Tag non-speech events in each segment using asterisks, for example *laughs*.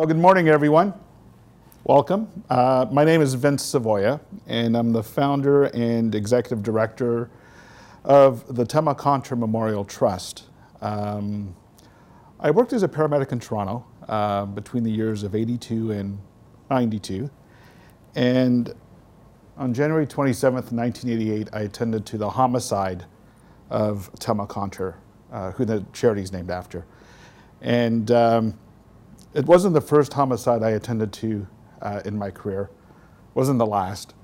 Well, good morning, everyone. Welcome. Uh, my name is Vince Savoia, and I'm the founder and executive director of the Tema Conter Memorial Trust. Um, I worked as a paramedic in Toronto uh, between the years of 82 and 92. And on January 27th, 1988, I attended to the homicide of Tema Conter, uh, who the charity is named after. And um, it wasn't the first homicide I attended to uh, in my career, it wasn't the last,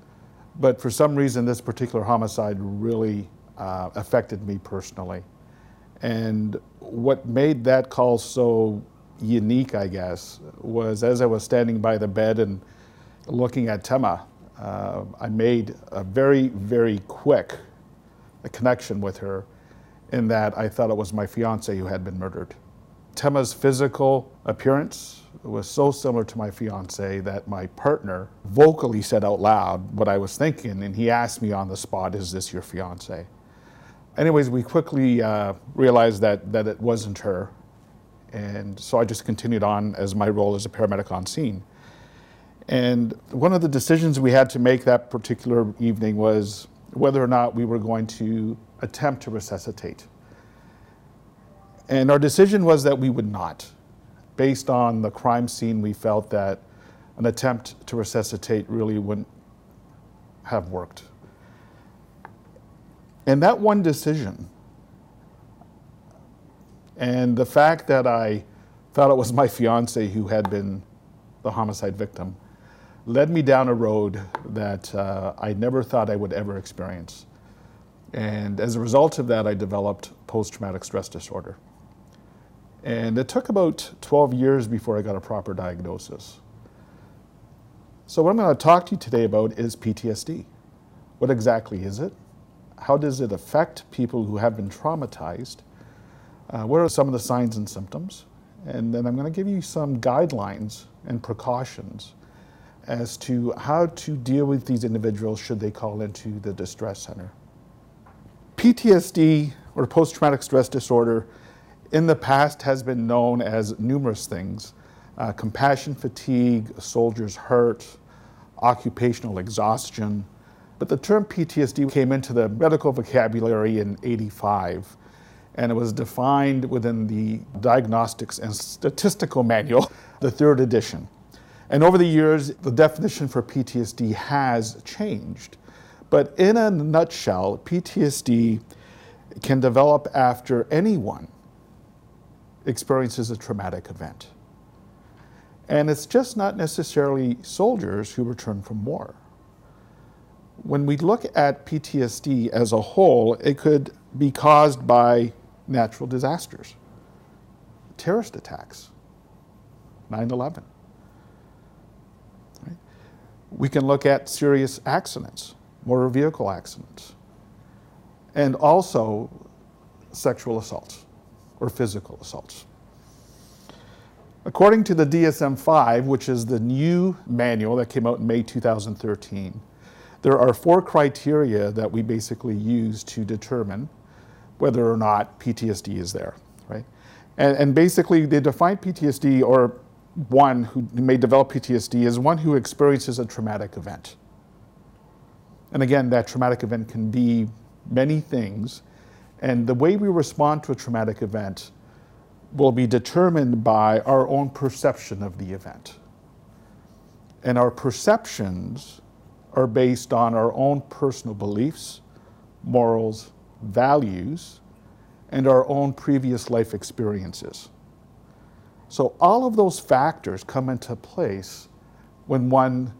but for some reason this particular homicide really uh, affected me personally. And what made that call so unique, I guess, was as I was standing by the bed and looking at Tema, uh, I made a very, very quick connection with her in that I thought it was my fiance who had been murdered. Tema's physical appearance was so similar to my fiance that my partner vocally said out loud what I was thinking, and he asked me on the spot, Is this your fiance? Anyways, we quickly uh, realized that, that it wasn't her, and so I just continued on as my role as a paramedic on scene. And one of the decisions we had to make that particular evening was whether or not we were going to attempt to resuscitate. And our decision was that we would not. Based on the crime scene, we felt that an attempt to resuscitate really wouldn't have worked. And that one decision, and the fact that I thought it was my fiance who had been the homicide victim, led me down a road that uh, I never thought I would ever experience. And as a result of that, I developed post traumatic stress disorder. And it took about 12 years before I got a proper diagnosis. So, what I'm going to talk to you today about is PTSD. What exactly is it? How does it affect people who have been traumatized? Uh, what are some of the signs and symptoms? And then I'm going to give you some guidelines and precautions as to how to deal with these individuals should they call into the distress center. PTSD, or post traumatic stress disorder, in the past has been known as numerous things uh, compassion fatigue, soldier's hurt, occupational exhaustion. But the term PTSD came into the medical vocabulary in 85, and it was defined within the Diagnostics and Statistical Manual, *laughs* the third edition. And over the years, the definition for PTSD has changed. But in a nutshell, PTSD can develop after anyone experiences a traumatic event. And it's just not necessarily soldiers who return from war. When we look at PTSD as a whole, it could be caused by natural disasters, terrorist attacks, 9 11. Right? We can look at serious accidents, motor vehicle accidents, and also sexual assaults or physical assaults. According to the DSM 5, which is the new manual that came out in May 2013, there are four criteria that we basically use to determine whether or not PTSD is there, right? And, and basically, they define PTSD or one who may develop PTSD as one who experiences a traumatic event. And again, that traumatic event can be many things, and the way we respond to a traumatic event will be determined by our own perception of the event. And our perceptions are based on our own personal beliefs, morals, values, and our own previous life experiences. So, all of those factors come into place when one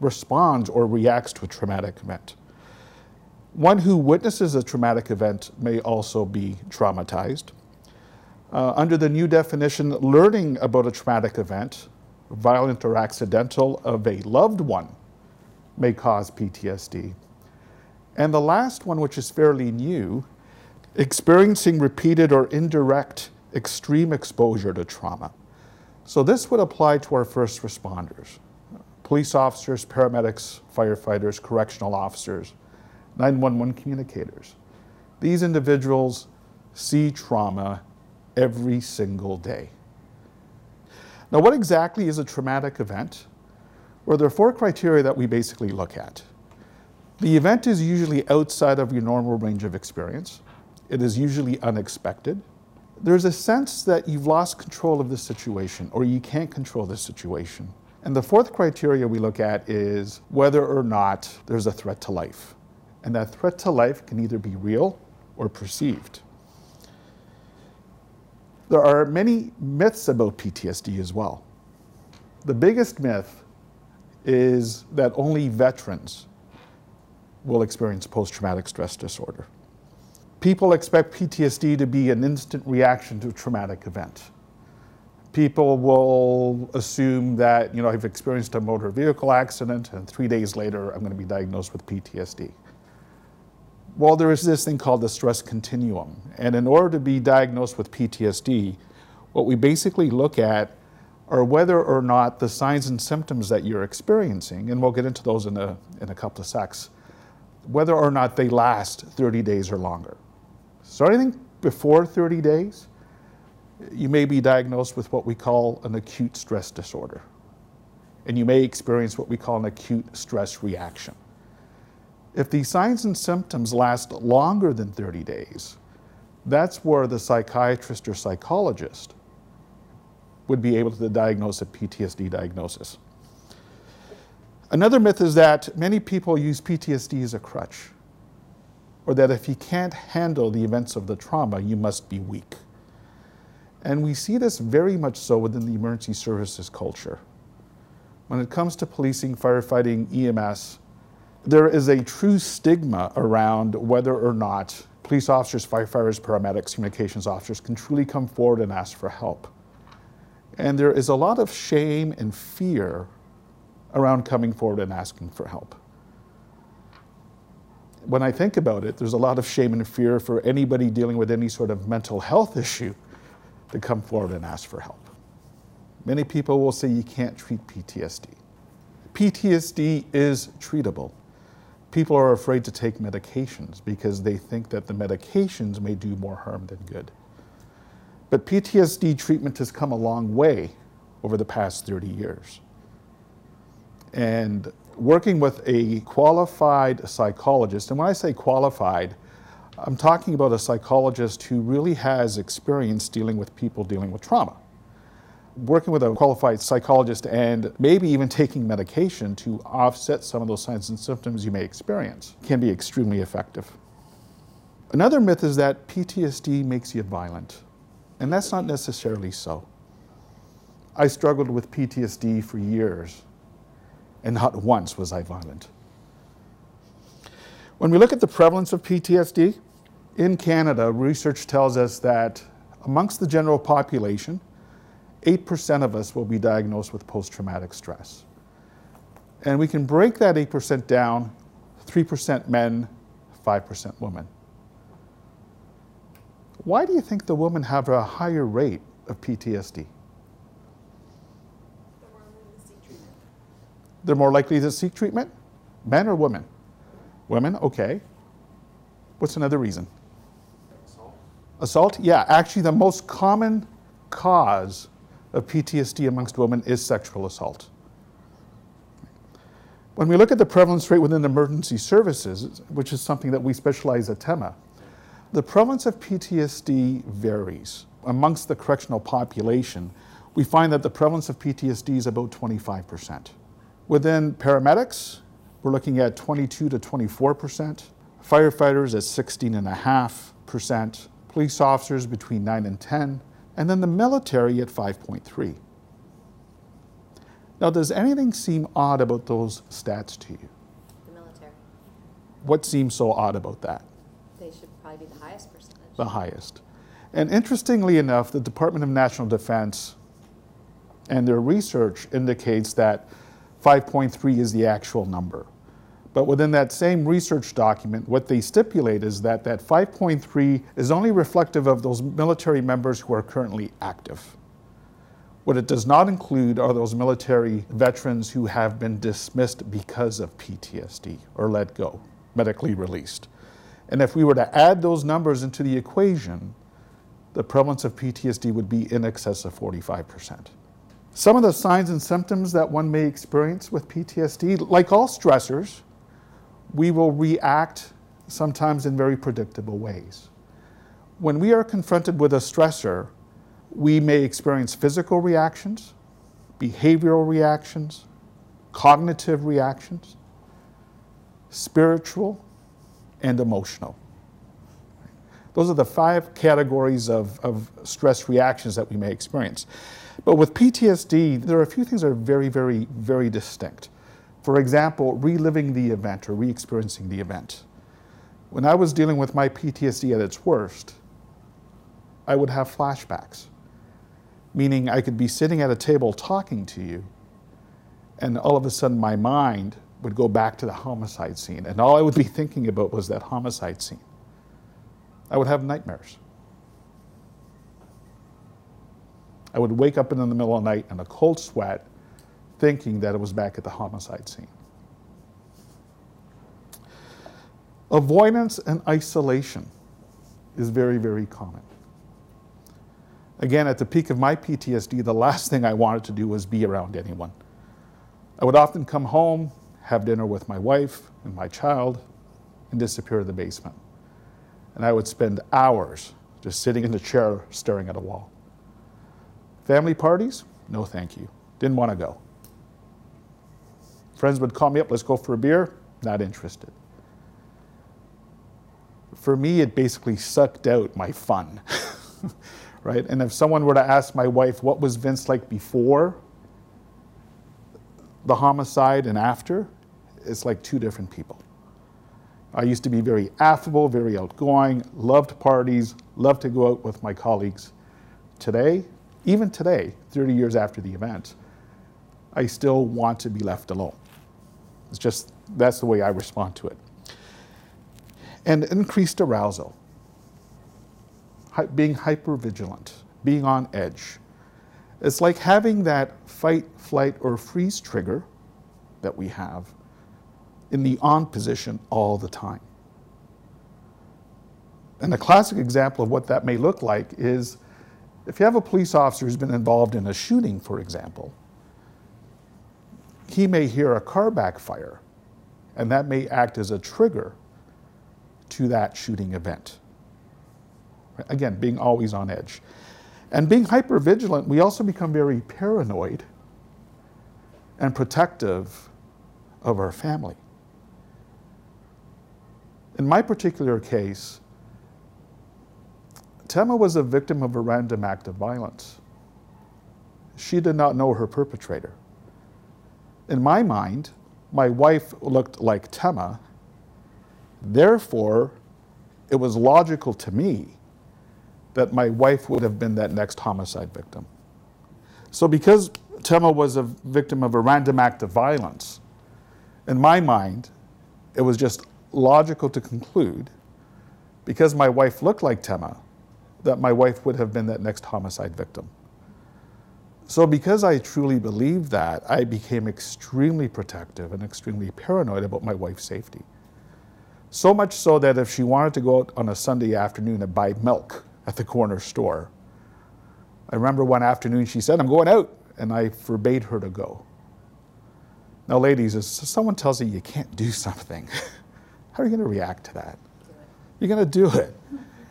responds or reacts to a traumatic event One who witnesses a traumatic event may also be traumatized. Uh, under the new definition, learning about a traumatic event, violent or accidental, of a loved one may cause PTSD. And the last one, which is fairly new, experiencing repeated or indirect extreme exposure to trauma. So this would apply to our first responders police officers, paramedics, firefighters, correctional officers, 911 communicators. These individuals see trauma every single day. Now, what exactly is a traumatic event? Well, there are four criteria that we basically look at. The event is usually outside of your normal range of experience. It is usually unexpected. There's a sense that you've lost control of the situation or you can't control the situation. And the fourth criteria we look at is whether or not there's a threat to life. And that threat to life can either be real or perceived. There are many myths about PTSD as well. The biggest myth is that only veterans will experience post traumatic stress disorder. People expect PTSD to be an instant reaction to a traumatic event people will assume that, you know, I've experienced a motor vehicle accident and three days later I'm going to be diagnosed with PTSD. Well, there is this thing called the stress continuum. And in order to be diagnosed with PTSD, what we basically look at are whether or not the signs and symptoms that you're experiencing, and we'll get into those in a, in a couple of secs, whether or not they last 30 days or longer. So anything before 30 days, you may be diagnosed with what we call an acute stress disorder. And you may experience what we call an acute stress reaction. If these signs and symptoms last longer than 30 days, that's where the psychiatrist or psychologist would be able to diagnose a PTSD diagnosis. Another myth is that many people use PTSD as a crutch, or that if you can't handle the events of the trauma, you must be weak. And we see this very much so within the emergency services culture. When it comes to policing, firefighting, EMS, there is a true stigma around whether or not police officers, firefighters, paramedics, communications officers can truly come forward and ask for help. And there is a lot of shame and fear around coming forward and asking for help. When I think about it, there's a lot of shame and fear for anybody dealing with any sort of mental health issue to come forward and ask for help. Many people will say you can't treat PTSD. PTSD is treatable. People are afraid to take medications because they think that the medications may do more harm than good. But PTSD treatment has come a long way over the past 30 years. And working with a qualified psychologist, and when I say qualified, I'm talking about a psychologist who really has experience dealing with people dealing with trauma. Working with a qualified psychologist and maybe even taking medication to offset some of those signs and symptoms you may experience can be extremely effective. Another myth is that PTSD makes you violent, and that's not necessarily so. I struggled with PTSD for years, and not once was I violent. When we look at the prevalence of PTSD, in Canada, research tells us that amongst the general population, 8% of us will be diagnosed with post traumatic stress. And we can break that 8% down 3% men, 5% women. Why do you think the women have a higher rate of PTSD? They're more likely to seek treatment? Men or women? Women, okay. What's another reason? Assault? Assault, yeah, actually, the most common cause of PTSD amongst women is sexual assault. When we look at the prevalence rate within emergency services, which is something that we specialize at TEMA, the prevalence of PTSD varies. Amongst the correctional population, we find that the prevalence of PTSD is about 25%. Within paramedics, we're looking at 22 to 24%, firefighters at 16.5%, police officers between 9 and 10, and then the military at 5.3. Now, does anything seem odd about those stats to you? The military. What seems so odd about that? They should probably be the highest percentage. The highest. And interestingly enough, the Department of National Defense and their research indicates that 5.3 is the actual number. But within that same research document, what they stipulate is that that 5.3 is only reflective of those military members who are currently active. What it does not include are those military veterans who have been dismissed because of PTSD or let go, medically released. And if we were to add those numbers into the equation, the prevalence of PTSD would be in excess of 45%. Some of the signs and symptoms that one may experience with PTSD, like all stressors, we will react sometimes in very predictable ways. When we are confronted with a stressor, we may experience physical reactions, behavioral reactions, cognitive reactions, spiritual, and emotional. Those are the five categories of, of stress reactions that we may experience. But with PTSD, there are a few things that are very, very, very distinct. For example, reliving the event or re experiencing the event. When I was dealing with my PTSD at its worst, I would have flashbacks, meaning I could be sitting at a table talking to you, and all of a sudden my mind would go back to the homicide scene, and all I would be thinking about was that homicide scene. I would have nightmares. I would wake up in the middle of the night in a cold sweat, thinking that it was back at the homicide scene. Avoidance and isolation is very, very common. Again, at the peak of my PTSD, the last thing I wanted to do was be around anyone. I would often come home, have dinner with my wife and my child, and disappear to the basement. And I would spend hours just sitting in the chair staring at a wall. Family parties? No, thank you. Didn't want to go. Friends would call me up, let's go for a beer. Not interested. For me, it basically sucked out my fun, *laughs* right? And if someone were to ask my wife, what was Vince like before the homicide and after? It's like two different people. I used to be very affable, very outgoing, loved parties, loved to go out with my colleagues. Today, even today, 30 years after the event, I still want to be left alone. It's just, that's the way I respond to it. And increased arousal, being hyper vigilant, being on edge. It's like having that fight, flight, or freeze trigger that we have in the on position all the time. And a classic example of what that may look like is if you have a police officer who's been involved in a shooting, for example, he may hear a car backfire, and that may act as a trigger to that shooting event. Again, being always on edge. And being hyper vigilant, we also become very paranoid and protective of our family. In my particular case, Tema was a victim of a random act of violence. She did not know her perpetrator. In my mind, my wife looked like Tema. Therefore, it was logical to me that my wife would have been that next homicide victim. So, because Tema was a victim of a random act of violence, in my mind, it was just logical to conclude, because my wife looked like Tema, that my wife would have been that next homicide victim. So, because I truly believed that, I became extremely protective and extremely paranoid about my wife's safety. So much so that if she wanted to go out on a Sunday afternoon and buy milk at the corner store, I remember one afternoon she said, I'm going out, and I forbade her to go. Now, ladies, if someone tells you you can't do *laughs* something, how are you going to react to that? You're going to do it.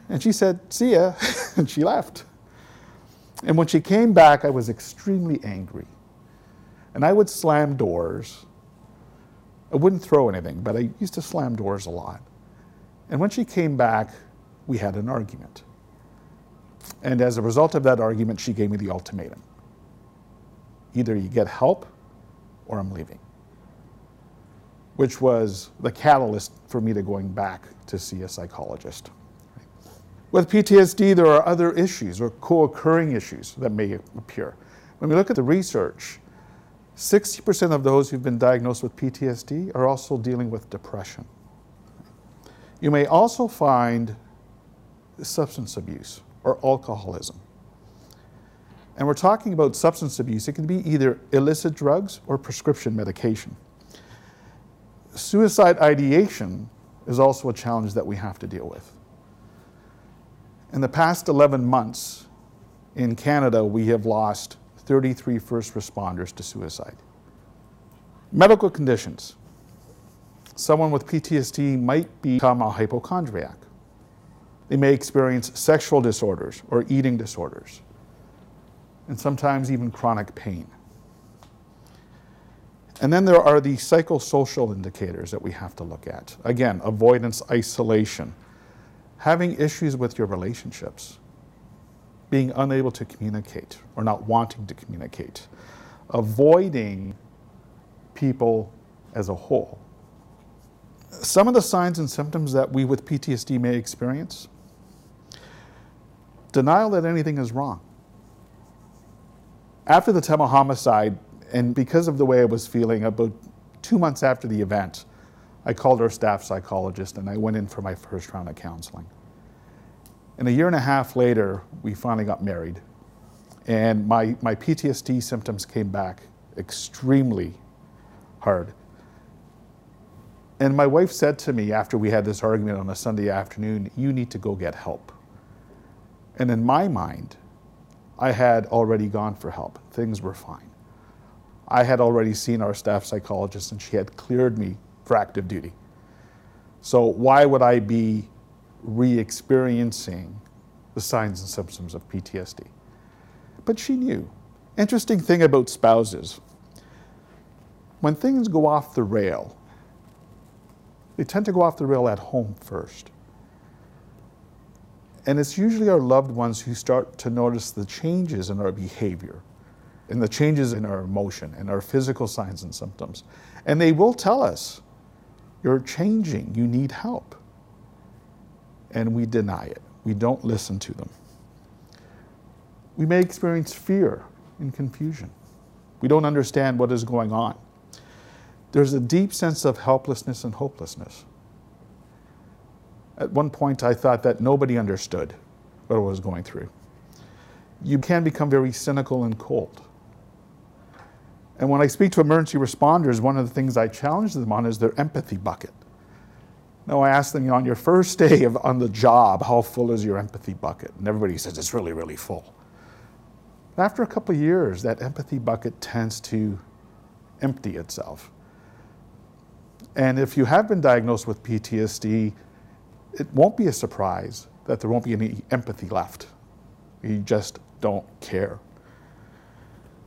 And she said, See ya. *laughs* and she left. And when she came back, I was extremely angry. And I would slam doors. I wouldn't throw anything, but I used to slam doors a lot. And when she came back, we had an argument. And as a result of that argument, she gave me the ultimatum either you get help or I'm leaving. which was the catalyst for me to going back to see a psychologist. With PTSD, there are other issues or co occurring issues that may appear. When we look at the research, 60% of those who've been diagnosed with PTSD are also dealing with depression. You may also find substance abuse or alcoholism. And we're talking about substance abuse. It can be either illicit drugs or prescription medication. Suicide ideation is also a challenge that we have to deal with. In the past 11 months in Canada, we have lost 33 first responders to suicide. Medical conditions. Someone with PTSD might become a hypochondriac. They may experience sexual disorders or eating disorders, and sometimes even chronic pain. And then there are the psychosocial indicators that we have to look at. Again, avoidance, isolation, having issues with your relationships, being unable to communicate or not wanting to communicate, avoiding people as a whole. Some of the signs and symptoms that we with PTSD may experience denial that anything is wrong. After the Tema homicide, and because of the way I was feeling, about two months after the event, I called our staff psychologist and I went in for my first round of counseling. And a year and a half later, we finally got married. And my, my PTSD symptoms came back extremely hard. And my wife said to me after we had this argument on a Sunday afternoon, You need to go get help. And in my mind, I had already gone for help. Things were fine. I had already seen our staff psychologist and she had cleared me for active duty. So, why would I be re experiencing the signs and symptoms of PTSD? But she knew. Interesting thing about spouses when things go off the rail, they tend to go off the rail at home first. And it's usually our loved ones who start to notice the changes in our behavior and the changes in our emotion and our physical signs and symptoms. And they will tell us, You're changing, you need help. And we deny it, we don't listen to them. We may experience fear and confusion. We don't understand what is going on. There's a deep sense of helplessness and hopelessness. At one point, I thought that nobody understood what I was going through. You can become very cynical and cold. And when I speak to emergency responders, one of the things I challenge them on is their empathy bucket. Now, I ask them, on your first day of, on the job, how full is your empathy bucket? And everybody says it's really, really full. After a couple of years, that empathy bucket tends to empty itself. And if you have been diagnosed with PTSD, it won't be a surprise that there won't be any empathy left. You just don't care.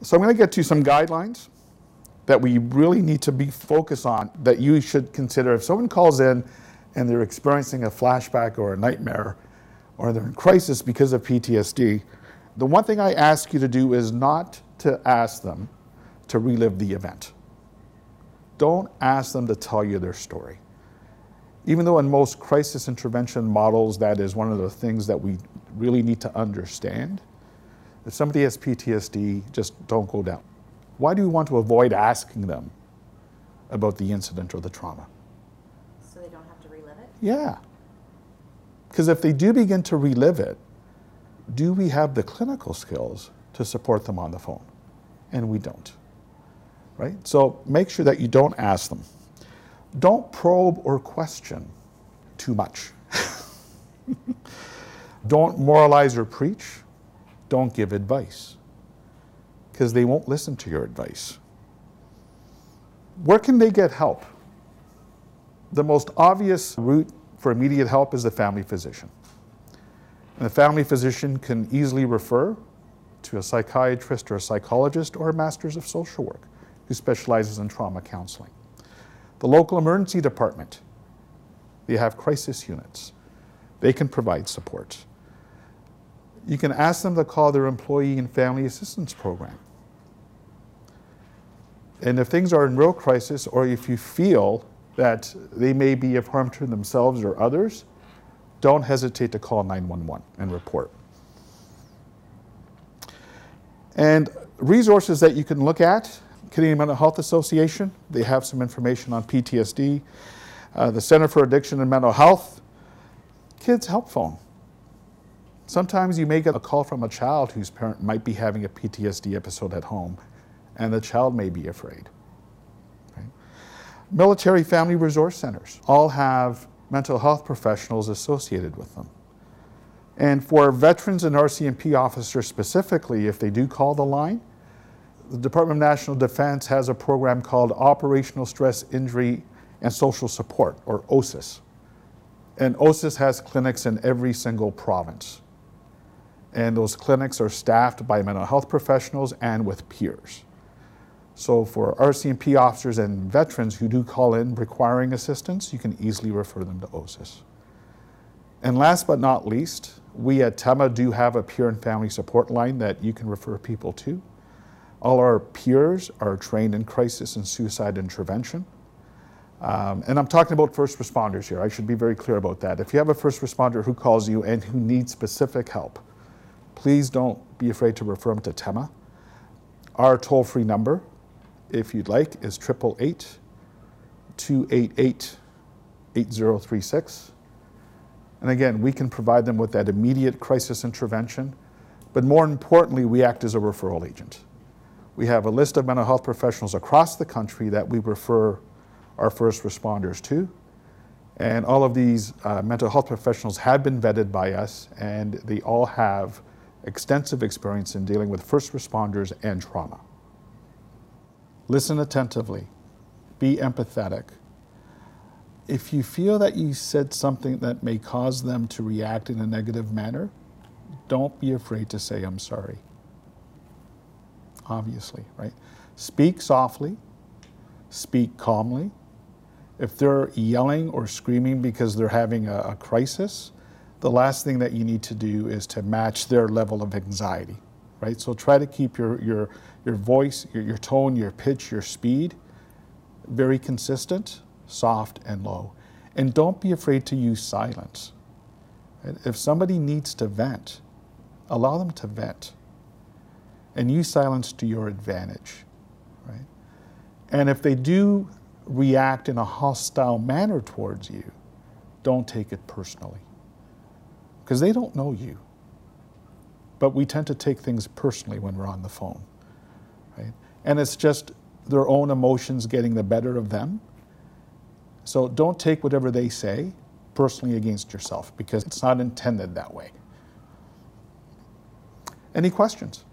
So I'm going to get to some guidelines that we really need to be focused on that you should consider. If someone calls in and they're experiencing a flashback or a nightmare or they're in crisis because of PTSD, the one thing I ask you to do is not to ask them to relive the event. Don't ask them to tell you their story. Even though in most crisis intervention models, that is one of the things that we really need to understand. If somebody has PTSD, just don't go down. Why do we want to avoid asking them about the incident or the trauma? So they don't have to relive it? Yeah. Because if they do begin to relive it, do we have the clinical skills to support them on the phone? And we don't. Right? So make sure that you don't ask them. Don't probe or question too much. *laughs* don't moralize or preach. Don't give advice because they won't listen to your advice. Where can they get help? The most obvious route for immediate help is the family physician. And the family physician can easily refer to a psychiatrist or a psychologist or a master's of social work who specializes in trauma counseling. The local emergency department, they have crisis units. They can provide support. You can ask them to call their employee and family assistance program. And if things are in real crisis, or if you feel that they may be of harm to themselves or others, don't hesitate to call 911 and report. And resources that you can look at Canadian Mental Health Association, they have some information on PTSD. Uh, the Center for Addiction and Mental Health, Kids Help Phone. Sometimes you may get a call from a child whose parent might be having a PTSD episode at home, and the child may be afraid. Okay? Military Family Resource Centers all have mental health professionals associated with them. And for veterans and RCMP officers specifically, if they do call the line, the Department of National Defense has a program called Operational Stress Injury and Social Support, or OSIS. And OSIS has clinics in every single province. And those clinics are staffed by mental health professionals and with peers. So for RCMP officers and veterans who do call in requiring assistance, you can easily refer them to OSIS. And last but not least, we at TEMA do have a peer and family support line that you can refer people to. All our peers are trained in crisis and suicide intervention. Um, and I'm talking about first responders here. I should be very clear about that. If you have a first responder who calls you and who needs specific help, please don't be afraid to refer them to TEMA. Our toll free number, if you'd like, is 888 288 8036. And again, we can provide them with that immediate crisis intervention, but more importantly, we act as a referral agent. We have a list of mental health professionals across the country that we refer our first responders to. And all of these uh, mental health professionals have been vetted by us, and they all have extensive experience in dealing with first responders and trauma. Listen attentively, be empathetic. If you feel that you said something that may cause them to react in a negative manner, don't be afraid to say, I'm sorry obviously, right? Speak softly, speak calmly. If they're yelling or screaming because they're having a, a crisis, the last thing that you need to do is to match their level of anxiety, right? So try to keep your, your, your voice, your, your tone, your pitch, your speed very consistent, soft, and low. And don't be afraid to use silence. If somebody needs to vent, allow them to vent and use silence to your advantage, right? And if they do react in a hostile manner towards you, don't take it personally. Because they don't know you. But we tend to take things personally when we're on the phone, right? And it's just their own emotions getting the better of them. So don't take whatever they say personally against yourself because it's not intended that way. Any questions?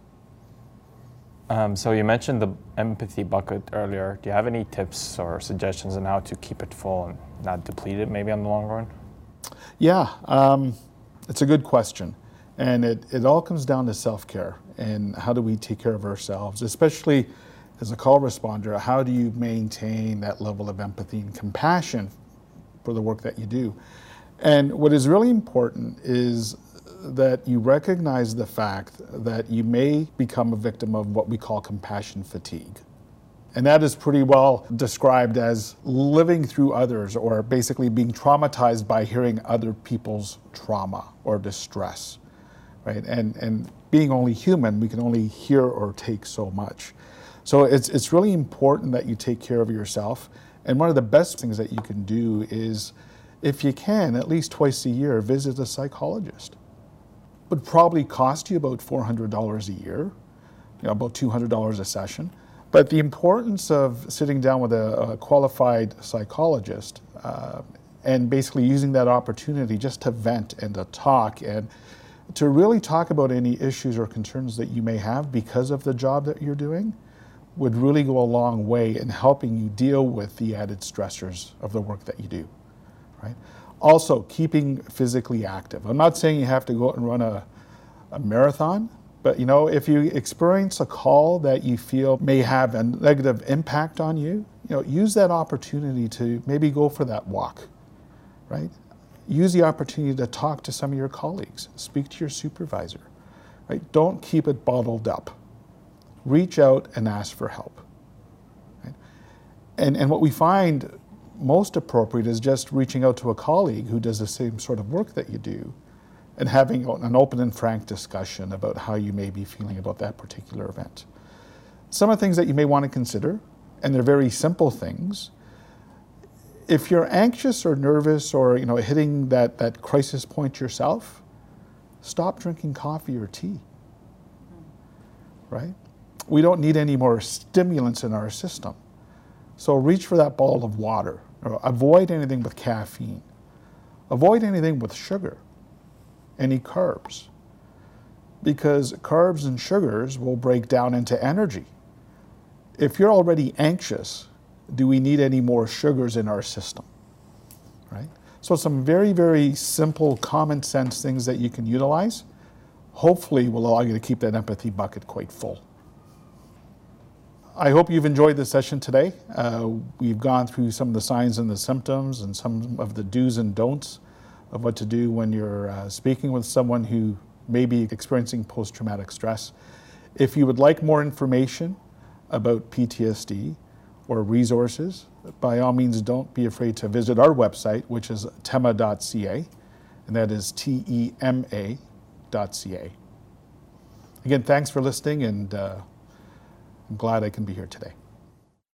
Um, so you mentioned the empathy bucket earlier. Do you have any tips or suggestions on how to keep it full and not deplete it maybe on the long run? Yeah, um, it's a good question. And it, it all comes down to self care and how do we take care of ourselves, especially as a call responder. How do you maintain that level of empathy and compassion for the work that you do? And what is really important is that you recognize the fact that you may become a victim of what we call compassion fatigue. And that is pretty well described as living through others or basically being traumatized by hearing other people's trauma or distress. Right? And, and being only human, we can only hear or take so much. So it's, it's really important that you take care of yourself. And one of the best things that you can do is, if you can, at least twice a year, visit a psychologist would probably cost you about $400 a year, you know, about $200 a session. But the importance of sitting down with a, a qualified psychologist uh, and basically using that opportunity just to vent and to talk and to really talk about any issues or concerns that you may have because of the job that you're doing would really go a long way in helping you deal with the added stressors of the work that you do, right? Also, keeping physically active. I'm not saying you have to go out and run a, a marathon, but you know, if you experience a call that you feel may have a negative impact on you, you know, use that opportunity to maybe go for that walk, right? Use the opportunity to talk to some of your colleagues, speak to your supervisor, right? Don't keep it bottled up. Reach out and ask for help. Right? And, and what we find most appropriate is just reaching out to a colleague who does the same sort of work that you do and having an open and frank discussion about how you may be feeling about that particular event. Some of the things that you may want to consider, and they're very simple things. If you're anxious or nervous or you know hitting that, that crisis point yourself, stop drinking coffee or tea. Right? We don't need any more stimulants in our system. So reach for that bottle of water. Avoid anything with caffeine. Avoid anything with sugar, any carbs. Because carbs and sugars will break down into energy. If you're already anxious, do we need any more sugars in our system? Right? So, some very, very simple, common sense things that you can utilize hopefully will allow you to keep that empathy bucket quite full. I hope you've enjoyed this session today. Uh, we've gone through some of the signs and the symptoms and some of the do's and don'ts of what to do when you're uh, speaking with someone who may be experiencing post traumatic stress. If you would like more information about PTSD or resources, by all means, don't be afraid to visit our website, which is tema.ca, and that is T E M A.ca. Again, thanks for listening and uh, I'm glad I can be here today.